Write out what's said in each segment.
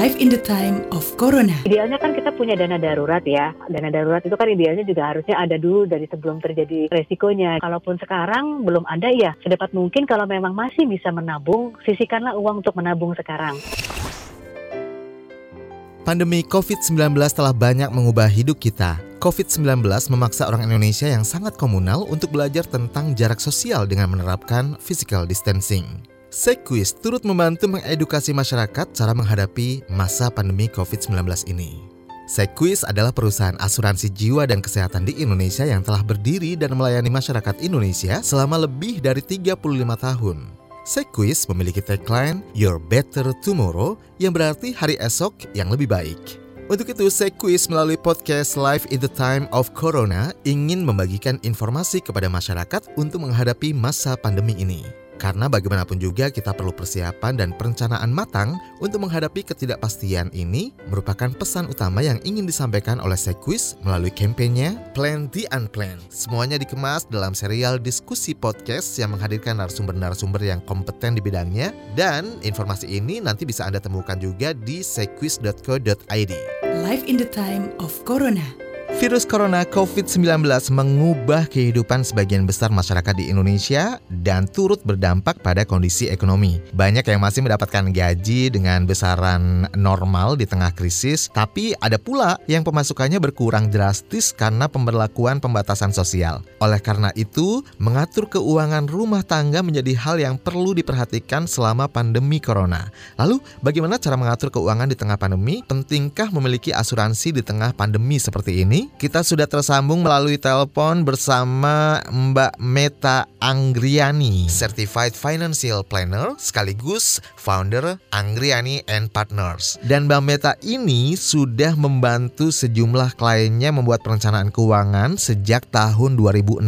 Life in the time of Corona. Idealnya kan kita punya dana darurat ya. Dana darurat itu kan idealnya juga harusnya ada dulu dari sebelum terjadi resikonya. Kalaupun sekarang belum ada ya, sedapat mungkin kalau memang masih bisa menabung, sisihkanlah uang untuk menabung sekarang. Pandemi COVID-19 telah banyak mengubah hidup kita. COVID-19 memaksa orang Indonesia yang sangat komunal untuk belajar tentang jarak sosial dengan menerapkan physical distancing. Sequis turut membantu mengedukasi masyarakat cara menghadapi masa pandemi COVID-19 ini. Sequis adalah perusahaan asuransi jiwa dan kesehatan di Indonesia yang telah berdiri dan melayani masyarakat Indonesia selama lebih dari 35 tahun. Sequis memiliki tagline Your Better Tomorrow yang berarti hari esok yang lebih baik. Untuk itu, Sequis melalui podcast Live in the Time of Corona ingin membagikan informasi kepada masyarakat untuk menghadapi masa pandemi ini. Karena bagaimanapun juga kita perlu persiapan dan perencanaan matang untuk menghadapi ketidakpastian ini merupakan pesan utama yang ingin disampaikan oleh Sequis melalui kampanye Plan the Unplanned. Semuanya dikemas dalam serial diskusi podcast yang menghadirkan narasumber-narasumber yang kompeten di bidangnya dan informasi ini nanti bisa Anda temukan juga di sequis.co.id. Life in the time of Corona. Virus corona COVID-19 mengubah kehidupan sebagian besar masyarakat di Indonesia dan turut berdampak pada kondisi ekonomi. Banyak yang masih mendapatkan gaji dengan besaran normal di tengah krisis, tapi ada pula yang pemasukannya berkurang drastis karena pemberlakuan pembatasan sosial. Oleh karena itu, mengatur keuangan rumah tangga menjadi hal yang perlu diperhatikan selama pandemi corona. Lalu, bagaimana cara mengatur keuangan di tengah pandemi? Pentingkah memiliki asuransi di tengah pandemi seperti ini? Kita sudah tersambung melalui telepon bersama Mbak Meta Anggriani, Certified Financial Planner sekaligus founder Anggriani and Partners. Dan Mbak Meta ini sudah membantu sejumlah kliennya membuat perencanaan keuangan sejak tahun 2016.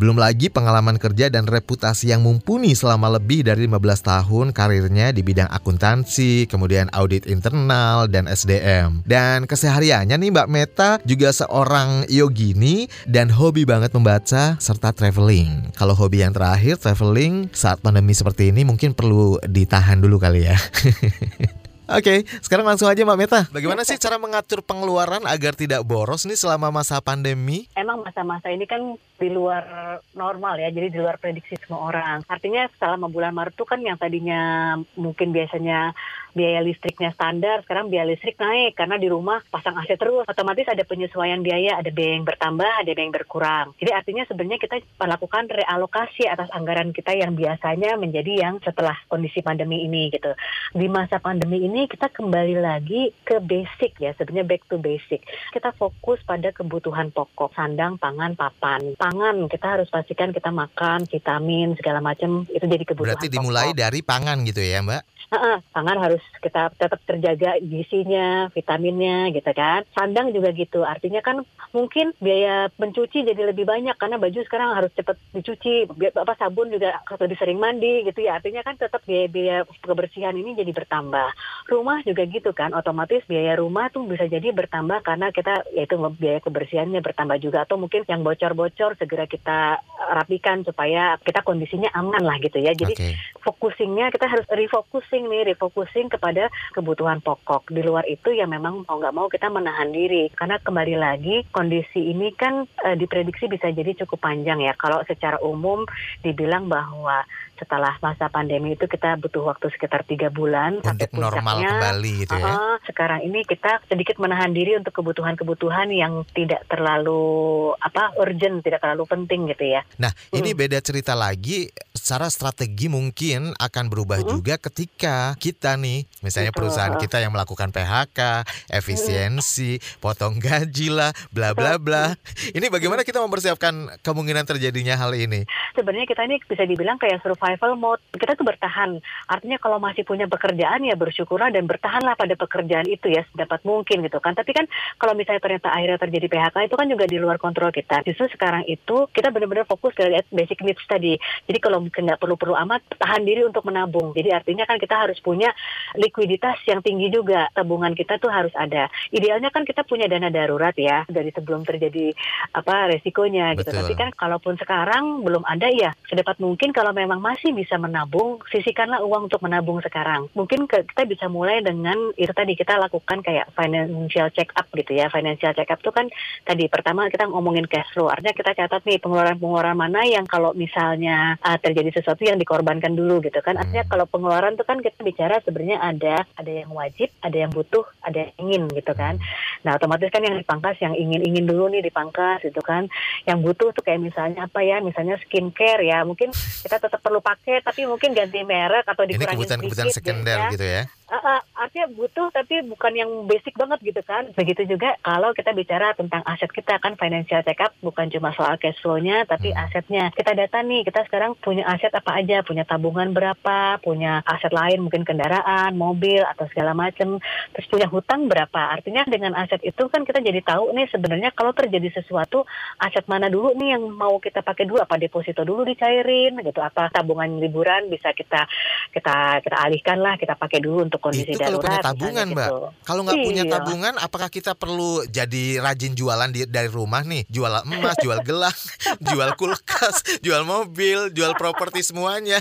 Belum lagi pengalaman kerja dan reputasi yang mumpuni selama lebih dari 15 tahun karirnya di bidang akuntansi, kemudian audit internal dan SDM. Dan kesehariannya nih Mbak Meta juga seorang yogini dan hobi banget membaca serta traveling. Kalau hobi yang terakhir traveling saat pandemi seperti ini mungkin perlu ditahan dulu kali ya. Oke, okay, sekarang langsung aja Mbak Meta. Bagaimana sih cara mengatur pengeluaran agar tidak boros nih selama masa pandemi? Emang masa-masa ini kan di luar normal ya, jadi di luar prediksi semua orang. Artinya selama bulan Maret itu kan yang tadinya mungkin biasanya biaya listriknya standar, sekarang biaya listrik naik karena di rumah pasang AC terus. Otomatis ada penyesuaian biaya, ada biaya yang bertambah, ada biaya yang berkurang. Jadi artinya sebenarnya kita melakukan realokasi atas anggaran kita yang biasanya menjadi yang setelah kondisi pandemi ini gitu. Di masa pandemi ini kita kembali lagi ke basic ya, sebenarnya back to basic. Kita fokus pada kebutuhan pokok, sandang, pangan, papan. Pangan kita harus pastikan kita makan, vitamin segala macam itu jadi kebutuhan Berarti dimulai pokok. dari pangan gitu ya, Mbak? uh, pangan harus kita tetap terjaga gizinya, vitaminnya gitu kan. Sandang juga gitu. Artinya kan mungkin biaya mencuci jadi lebih banyak karena baju sekarang harus cepat dicuci. Apa sabun juga lebih sering mandi gitu ya. Artinya kan tetap biaya-biaya kebersihan ini jadi bertambah. Rumah juga gitu kan. Otomatis biaya rumah tuh bisa jadi bertambah karena kita yaitu biaya kebersihannya bertambah juga atau mungkin yang bocor-bocor segera kita rapikan supaya kita kondisinya aman lah gitu ya. Jadi okay. focusingnya kita harus refocusing refocusing nih, refocusing kepada kebutuhan pokok. Di luar itu ya memang mau nggak mau kita menahan diri. Karena kembali lagi kondisi ini kan e, diprediksi bisa jadi cukup panjang ya. Kalau secara umum dibilang bahwa setelah masa pandemi itu kita butuh waktu sekitar tiga bulan untuk sampai normal kembali gitu ya. Uh, sekarang ini kita sedikit menahan diri untuk kebutuhan-kebutuhan yang tidak terlalu apa urgent, tidak terlalu penting gitu ya. Nah, hmm. ini beda cerita lagi secara strategi mungkin akan berubah hmm. juga ketika kita nih, misalnya perusahaan kita yang melakukan PHK, efisiensi, hmm. potong gaji lah, bla bla bla. Ini bagaimana kita mempersiapkan kemungkinan terjadinya hal ini? Sebenarnya kita ini bisa dibilang kayak survival survival mode. Kita tuh bertahan. Artinya kalau masih punya pekerjaan ya bersyukurlah dan bertahanlah pada pekerjaan itu ya sedapat mungkin gitu kan. Tapi kan kalau misalnya ternyata akhirnya terjadi PHK itu kan juga di luar kontrol kita. Justru sekarang itu kita benar-benar fokus ke basic needs tadi. Jadi kalau mungkin nggak perlu-perlu amat tahan diri untuk menabung. Jadi artinya kan kita harus punya likuiditas yang tinggi juga. Tabungan kita tuh harus ada. Idealnya kan kita punya dana darurat ya dari sebelum terjadi apa resikonya gitu. Betul. Tapi kan kalaupun sekarang belum ada ya sedapat mungkin kalau memang masih masih bisa menabung, sisihkanlah uang untuk menabung sekarang. Mungkin ke, kita bisa mulai dengan itu tadi kita lakukan kayak financial check up gitu ya. Financial check up itu kan tadi pertama kita ngomongin cash flow. Artinya kita catat nih pengeluaran-pengeluaran mana yang kalau misalnya uh, terjadi sesuatu yang dikorbankan dulu gitu kan. Artinya kalau pengeluaran itu kan kita bicara sebenarnya ada ada yang wajib, ada yang butuh, ada yang ingin gitu kan. Nah otomatis kan yang dipangkas yang ingin-ingin dulu nih dipangkas gitu kan. Yang butuh tuh kayak misalnya apa ya, misalnya skincare ya. Mungkin kita tetap perlu pakai tapi mungkin ganti merek atau Ini dikurangin kebutuhan-kebutuhan sedikit sekunder ya. gitu ya. Uh, uh, artinya butuh tapi bukan yang basic banget gitu kan. Begitu juga kalau kita bicara tentang aset kita kan financial check up bukan cuma soal cash flow-nya tapi Hmm. asetnya. Kita data nih, kita sekarang punya aset apa aja, punya tabungan berapa, punya aset lain mungkin kendaraan, mobil atau segala macam. Terus punya hutang berapa. Artinya dengan aset itu kan kita jadi tahu nih sebenarnya kalau terjadi sesuatu aset mana dulu nih yang mau kita pakai dulu apa deposito dulu dicairin gitu apa tabungan liburan bisa kita kita kita alihkan lah kita pakai dulu untuk kondisi Itu kalau punya tabungan, Mbak. gitu. Kalau nggak punya Iya. tabungan, apakah kita perlu jadi rajin jualan di, dari rumah nih? Jual emas, jual gelang, jual kulkas, jual mobil, jual properti semuanya.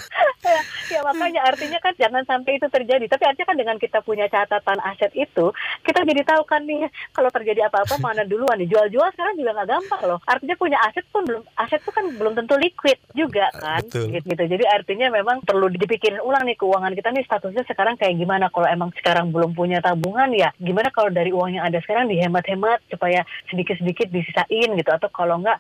ya makanya artinya kan jangan sampai itu terjadi. Tapi artinya kan dengan kita punya catatan aset itu kita jadi tahu kan nih kalau terjadi apa-apa mana duluan nih? Jual-jual sekarang juga nggak gampang loh. Artinya punya aset pun belum aset tuh kan belum tentu liquid juga kan Betul. gitu, gitu jadi artinya memang perlu dipikirin ulang nih keuangan kita nih statusnya sekarang kayak gimana. Kalau emang sekarang belum punya tabungan ya gimana kalau dari uang yang ada sekarang dihemat-hemat supaya sedikit-sedikit disisain gitu. Atau kalau nggak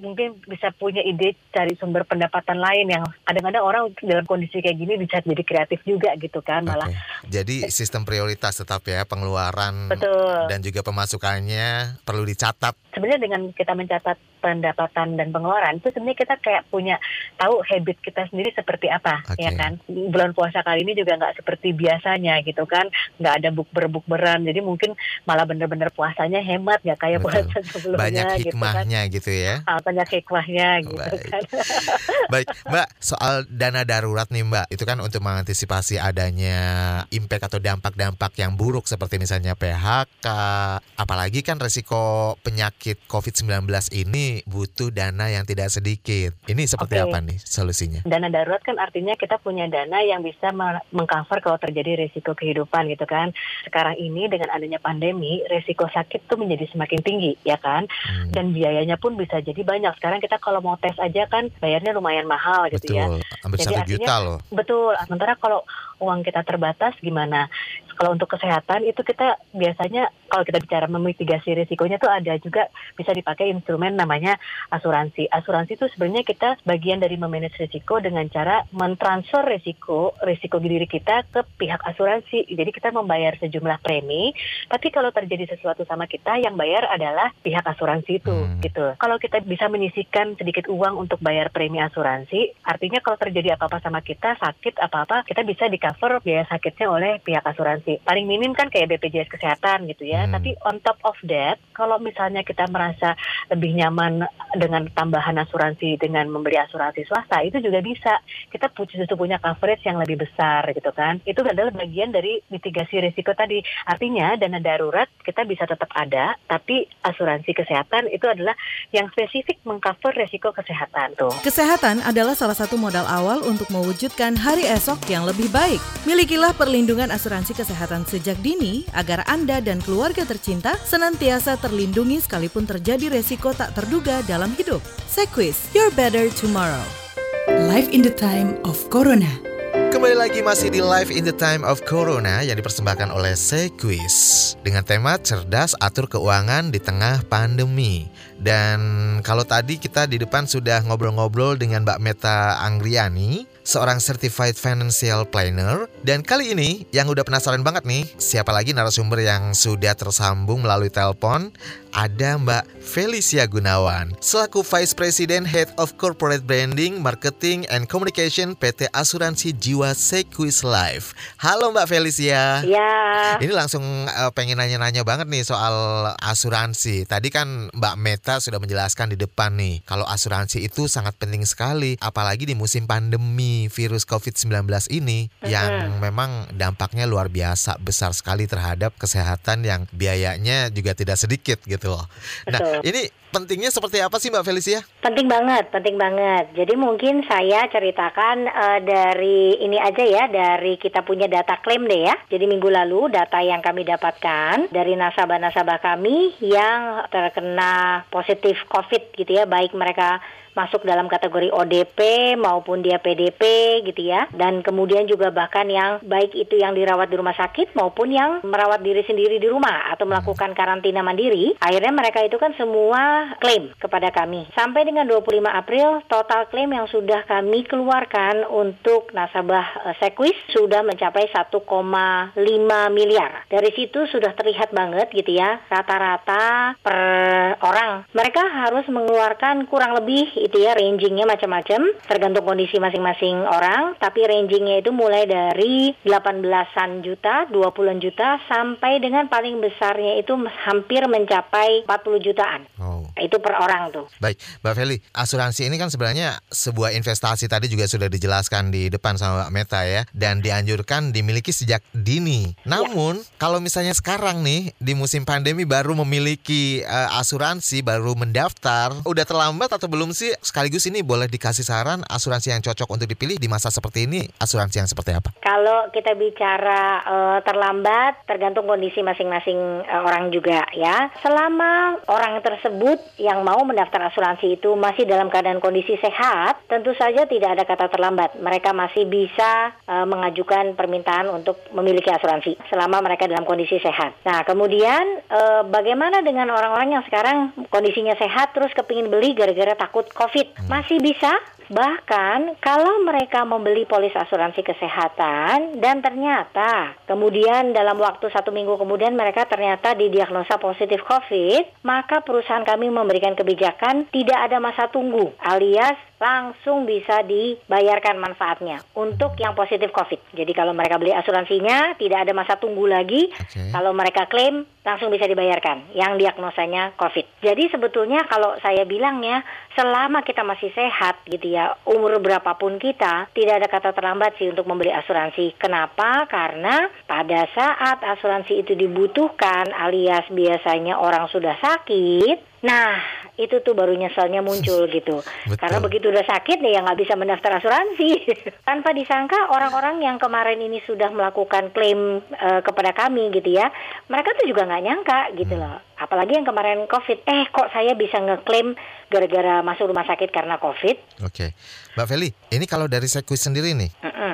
mungkin bisa punya ide cari sumber pendapatan lain yang kadang-kadang orang dalam kondisi kayak gini bisa jadi kreatif juga gitu kan malah Oke. Jadi sistem prioritas tetap ya pengeluaran betul dan juga pemasukannya perlu dicatat. sebenarnya dengan kita mencatat pendapatan dan pengeluaran itu sebenarnya kita kayak punya tahu habit kita sendiri seperti apa Oke. ya kan bulan puasa kali ini juga nggak seperti biasanya gitu kan nggak ada bukber bukberan jadi mungkin malah bener-bener puasanya hemat nggak kayak Betul. puasa sebelumnya Banyak gitu kan hikmahnya gitu ya. Ah, banyak hikmahnya gitu Baik. kan Baik, Mbak, soal dana darurat nih Mbak, itu kan untuk mengantisipasi adanya impact atau dampak-dampak yang buruk seperti misalnya PHK, apalagi kan resiko penyakit COVID-19 ini butuh dana yang tidak sedikit. Ini seperti Oke. apa nih solusinya? dana darurat kan artinya kita punya dana yang bisa me- mengcover kalau terjadi risiko kehidupan gitu kan. Sekarang ini dengan adanya pandemi, risiko sakit tuh menjadi semakin tinggi ya kan. Hmm, Dan biayanya pun bisa jadi banyak. Sekarang kita kalau mau tes aja kan bayarnya lumayan mahal gitu ya. betul, hampir Jadi satu artinya- juta loh. Betul. Sementara kalau uang kita terbatas gimana? Kalau untuk kesehatan itu kita biasanya kalau kita bicara memitigasi risikonya tuh ada juga bisa dipakai instrumen namanya asuransi. Asuransi itu sebenarnya kita bagian dari memanage risiko dengan cara mentransfer risiko risiko diri kita ke pihak asuransi. Jadi kita membayar sejumlah premi, tapi kalau terjadi sesuatu sama kita yang bayar adalah pihak asuransi itu Hmm. gitu. Kalau kita bisa menyisihkan sedikit uang untuk bayar premi asuransi, artinya kalau terjadi apa-apa sama kita, sakit apa-apa, kita bisa di cover biaya sakitnya oleh pihak asuransi. Paling minim kan kayak BPJS kesehatan gitu ya. Hmm. Tapi on top of that, kalau misalnya kita merasa lebih nyaman dengan tambahan asuransi dengan membeli asuransi swasta, itu juga bisa. Kita justru punya coverage yang lebih besar gitu kan. Itu adalah bagian dari mitigasi risiko tadi. Artinya dana darurat kita bisa tetap ada, tapi asuransi kesehatan itu adalah yang spesifik mengcover risiko kesehatan tuh. Kesehatan adalah salah satu modal awal untuk mewujudkan hari esok yang lebih baik. Milikilah perlindungan asuransi kesehatan sejak dini agar Anda dan keluarga tercinta senantiasa terlindungi sekalipun terjadi resiko tak terduga dalam hidup. Sequis, your better tomorrow. Life in the time of Corona. Kembali lagi masih di Live in the Time of Corona yang dipersembahkan oleh Sequis dengan tema cerdas atur keuangan di tengah pandemi. Dan kalau tadi kita di depan sudah ngobrol-ngobrol dengan Mbak Meta Anggriani, seorang certified financial planner. Dan kali ini yang udah penasaran banget nih, siapa lagi narasumber yang sudah tersambung melalui telepon? Ada Mbak Felicia Gunawan, selaku Vice President Head of Corporate Branding, Marketing and Communication PT Asuransi Jiwa Sequis Life. Halo Mbak Felicia. Ya, Ini langsung eh, pengen nanya-nanya banget nih soal asuransi. Tadi kan Mbak Meta sudah menjelaskan di depan nih, kalau asuransi itu sangat penting sekali, apalagi di musim pandemi pandemi virus COVID-19 ini yang memang dampaknya luar biasa besar sekali terhadap kesehatan yang biayanya juga tidak sedikit gitu loh. Nah, Betul. ini pentingnya seperti apa sih Mbak Felicia? Penting banget, penting banget. Jadi mungkin saya ceritakan eh, dari ini aja ya, dari kita punya data klaim deh ya. Jadi minggu lalu data yang kami dapatkan dari nasabah-nasabah kami yang terkena positif COVID gitu ya, baik mereka masuk dalam kategori ODP maupun dia PDP gitu ya. Dan kemudian juga bahkan yang baik itu yang dirawat di rumah sakit maupun yang merawat diri sendiri di rumah atau melakukan karantina mandiri. Akhirnya mereka itu kan semua klaim kepada kami. Sampai dengan 25 April total klaim yang sudah kami keluarkan untuk nasabah eh, Sequis sudah mencapai 1,5 miliar. Dari situ sudah terlihat banget gitu ya rata-rata per orang. Mereka harus mengeluarkan kurang lebih itu ya rangingnya macam-macam tergantung kondisi masing-masing orang. Tapi rangingnya itu mulai dari 18-an juta, 20-an juta sampai dengan paling besarnya itu hampir mencapai 40 jutaan. Oh. Itu per orang tuh. Baik, Mbak Feli, asuransi ini kan sebenarnya sebuah investasi tadi juga sudah dijelaskan di depan sama Mbak Meta ya, dan dianjurkan dimiliki sejak dini. Namun, kalau misalnya sekarang nih di musim pandemi baru memiliki eh, asuransi, baru mendaftar, udah terlambat atau belum sih? Sekaligus ini boleh dikasih saran asuransi yang cocok untuk dipilih di masa seperti ini, asuransi yang seperti apa? Kalau kita bicara eh, terlambat, tergantung kondisi masing-masing eh, orang juga ya. Selama orang tersebut yang mau mendaftar asuransi itu masih dalam keadaan kondisi sehat, tentu saja tidak ada kata terlambat. Mereka masih bisa eh, mengajukan permintaan untuk memiliki asuransi selama mereka dalam kondisi sehat. Nah, kemudian eh, bagaimana dengan orang-orang yang sekarang kondisinya sehat terus kepingin beli gara-gara takut COVID? Masih bisa Bahkan kalau mereka membeli polis asuransi kesehatan dan ternyata kemudian dalam waktu satu minggu kemudian mereka ternyata didiagnosa positif COVID, maka perusahaan kami memberikan kebijakan tidak ada masa tunggu alias langsung bisa dibayarkan manfaatnya untuk yang positif COVID. Jadi kalau mereka beli asuransinya tidak ada masa tunggu lagi. Oke. Kalau mereka klaim langsung bisa dibayarkan yang diagnosanya COVID. Jadi sebetulnya kalau saya bilang ya, selama kita masih sehat gitu ya, umur berapapun kita, tidak ada kata terlambat sih untuk membeli asuransi. Kenapa? Karena pada saat asuransi itu dibutuhkan alias biasanya orang sudah sakit, nah itu tuh baru nyeselnya muncul gitu. Betul. Karena begitu udah sakit nih ya nggak bisa mendaftar asuransi. Tanpa disangka orang-orang yang kemarin ini sudah melakukan klaim eh, kepada kami gitu ya, mereka tuh juga nggak nyangka gitu loh. Apalagi yang kemarin COVID, eh kok saya bisa ngeklaim gara-gara masuk rumah sakit karena COVID? Oke, Mbak Feli, ini kalau dari Sequis sendiri nih,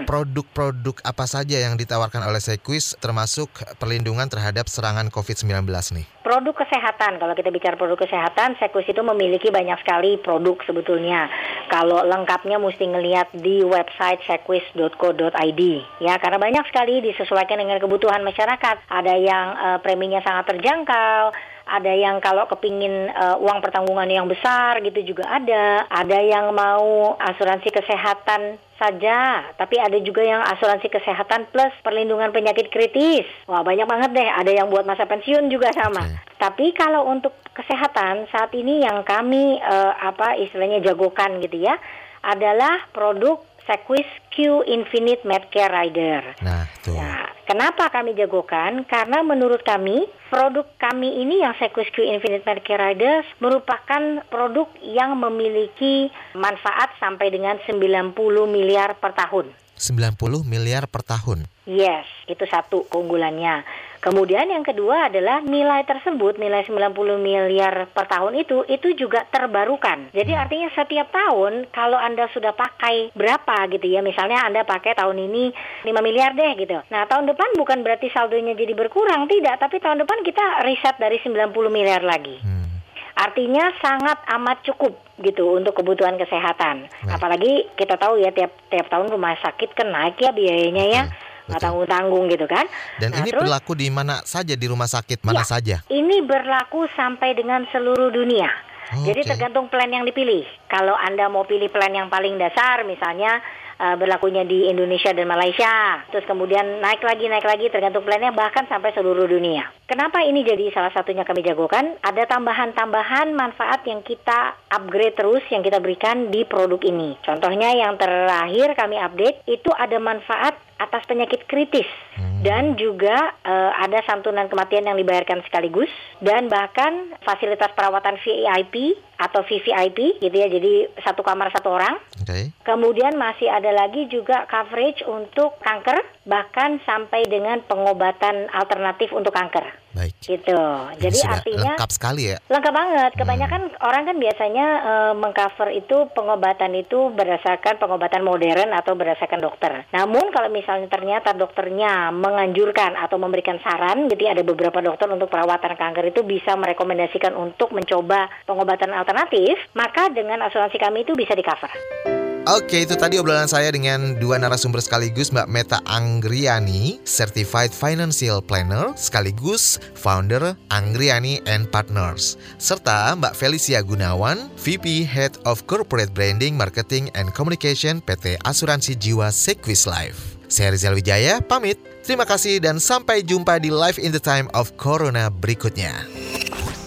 produk-produk apa saja yang ditawarkan oleh Sequis termasuk perlindungan terhadap serangan COVID-19 nih? Produk kesehatan, kalau kita bicara produk kesehatan, Sekus itu memiliki banyak sekali produk sebetulnya. Kalau lengkapnya mesti ngelihat di website sequis.co.id ya, karena banyak sekali disesuaikan dengan kebutuhan masyarakat. Ada yang eh, preminya sangat terjangkau, ada yang kalau kepingin eh, uang pertanggungan yang besar gitu juga ada. Ada yang mau asuransi kesehatan saja, tapi ada juga yang asuransi kesehatan plus perlindungan penyakit kritis. Wah, banyak banget deh. Ada yang buat masa pensiun juga sama. Oke. Tapi kalau untuk kesehatan saat ini yang kami eh, apa istilahnya jagokan gitu ya adalah produk Sequis Q Infinite Medcare Rider. Nah, tuh. Nah, kenapa kami jagokan? Karena menurut kami produk kami ini yang Sequis Q Infinite Medcare Rider merupakan produk yang memiliki manfaat sampai dengan 90 miliar per tahun. 90 miliar per tahun. Yes, itu satu keunggulannya. Kemudian yang kedua adalah nilai tersebut, nilai 90 miliar per tahun itu, itu juga terbarukan. Jadi artinya setiap tahun kalau Anda sudah pakai berapa gitu ya, misalnya Anda pakai tahun ini 5 miliar deh gitu. Nah tahun depan bukan berarti saldonya jadi berkurang, tidak. Tapi tahun depan kita riset dari 90 miliar lagi. Hmm. Artinya sangat amat cukup gitu untuk kebutuhan kesehatan. Baik. Apalagi kita tahu ya tiap tiap tahun rumah sakit kan naik ya biayanya ya. Nggak betul. tanggung-tanggung gitu kan. Dan Nah, ini terus berlaku di mana saja di rumah sakit mana Ya. saja. ini berlaku sampai dengan seluruh dunia. Oh, Jadi oke. tergantung plan yang dipilih. Kalau Anda mau pilih plan yang paling dasar misalnya uh, berlakunya di Indonesia dan Malaysia. Terus kemudian naik lagi, naik lagi tergantung plannya bahkan sampai seluruh dunia. Kenapa ini jadi salah satunya kami jagokan? Ada tambahan-tambahan manfaat yang kita upgrade terus yang kita berikan di produk ini. Contohnya yang terakhir kami update itu ada manfaat atas penyakit kritis hmm. dan juga uh, ada santunan kematian yang dibayarkan sekaligus dan bahkan fasilitas perawatan VIP atau VVIP gitu ya jadi satu kamar satu orang. Okay. Kemudian masih ada lagi juga coverage untuk kanker bahkan sampai dengan pengobatan alternatif untuk kanker. Baik. Gitu. Jadi Sudah artinya lengkap sekali ya. Lengkap banget. Kebanyakan hmm. orang kan biasanya uh, mengcover itu pengobatan itu berdasarkan pengobatan modern atau berdasarkan dokter. Namun kalau misalnya ternyata dokternya menganjurkan atau memberikan saran, jadi ada beberapa dokter untuk perawatan kanker itu bisa merekomendasikan untuk mencoba pengobatan alternatif, maka dengan asuransi kami itu bisa di cover. Oke, itu tadi obrolan saya dengan dua narasumber sekaligus Mbak Meta Anggriani, Certified Financial Planner, sekaligus founder Anggriani and Partners, serta Mbak Felicia Gunawan, VP Head of Corporate Branding, Marketing and Communication PT Asuransi Jiwa Sequis Life. Saya Rizal Wijaya, pamit. Terima kasih dan sampai jumpa di Live in the Time of Corona berikutnya.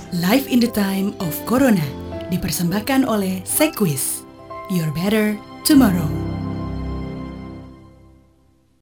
Live in the Time of Corona dipersembahkan oleh Sequis. You're better tomorrow.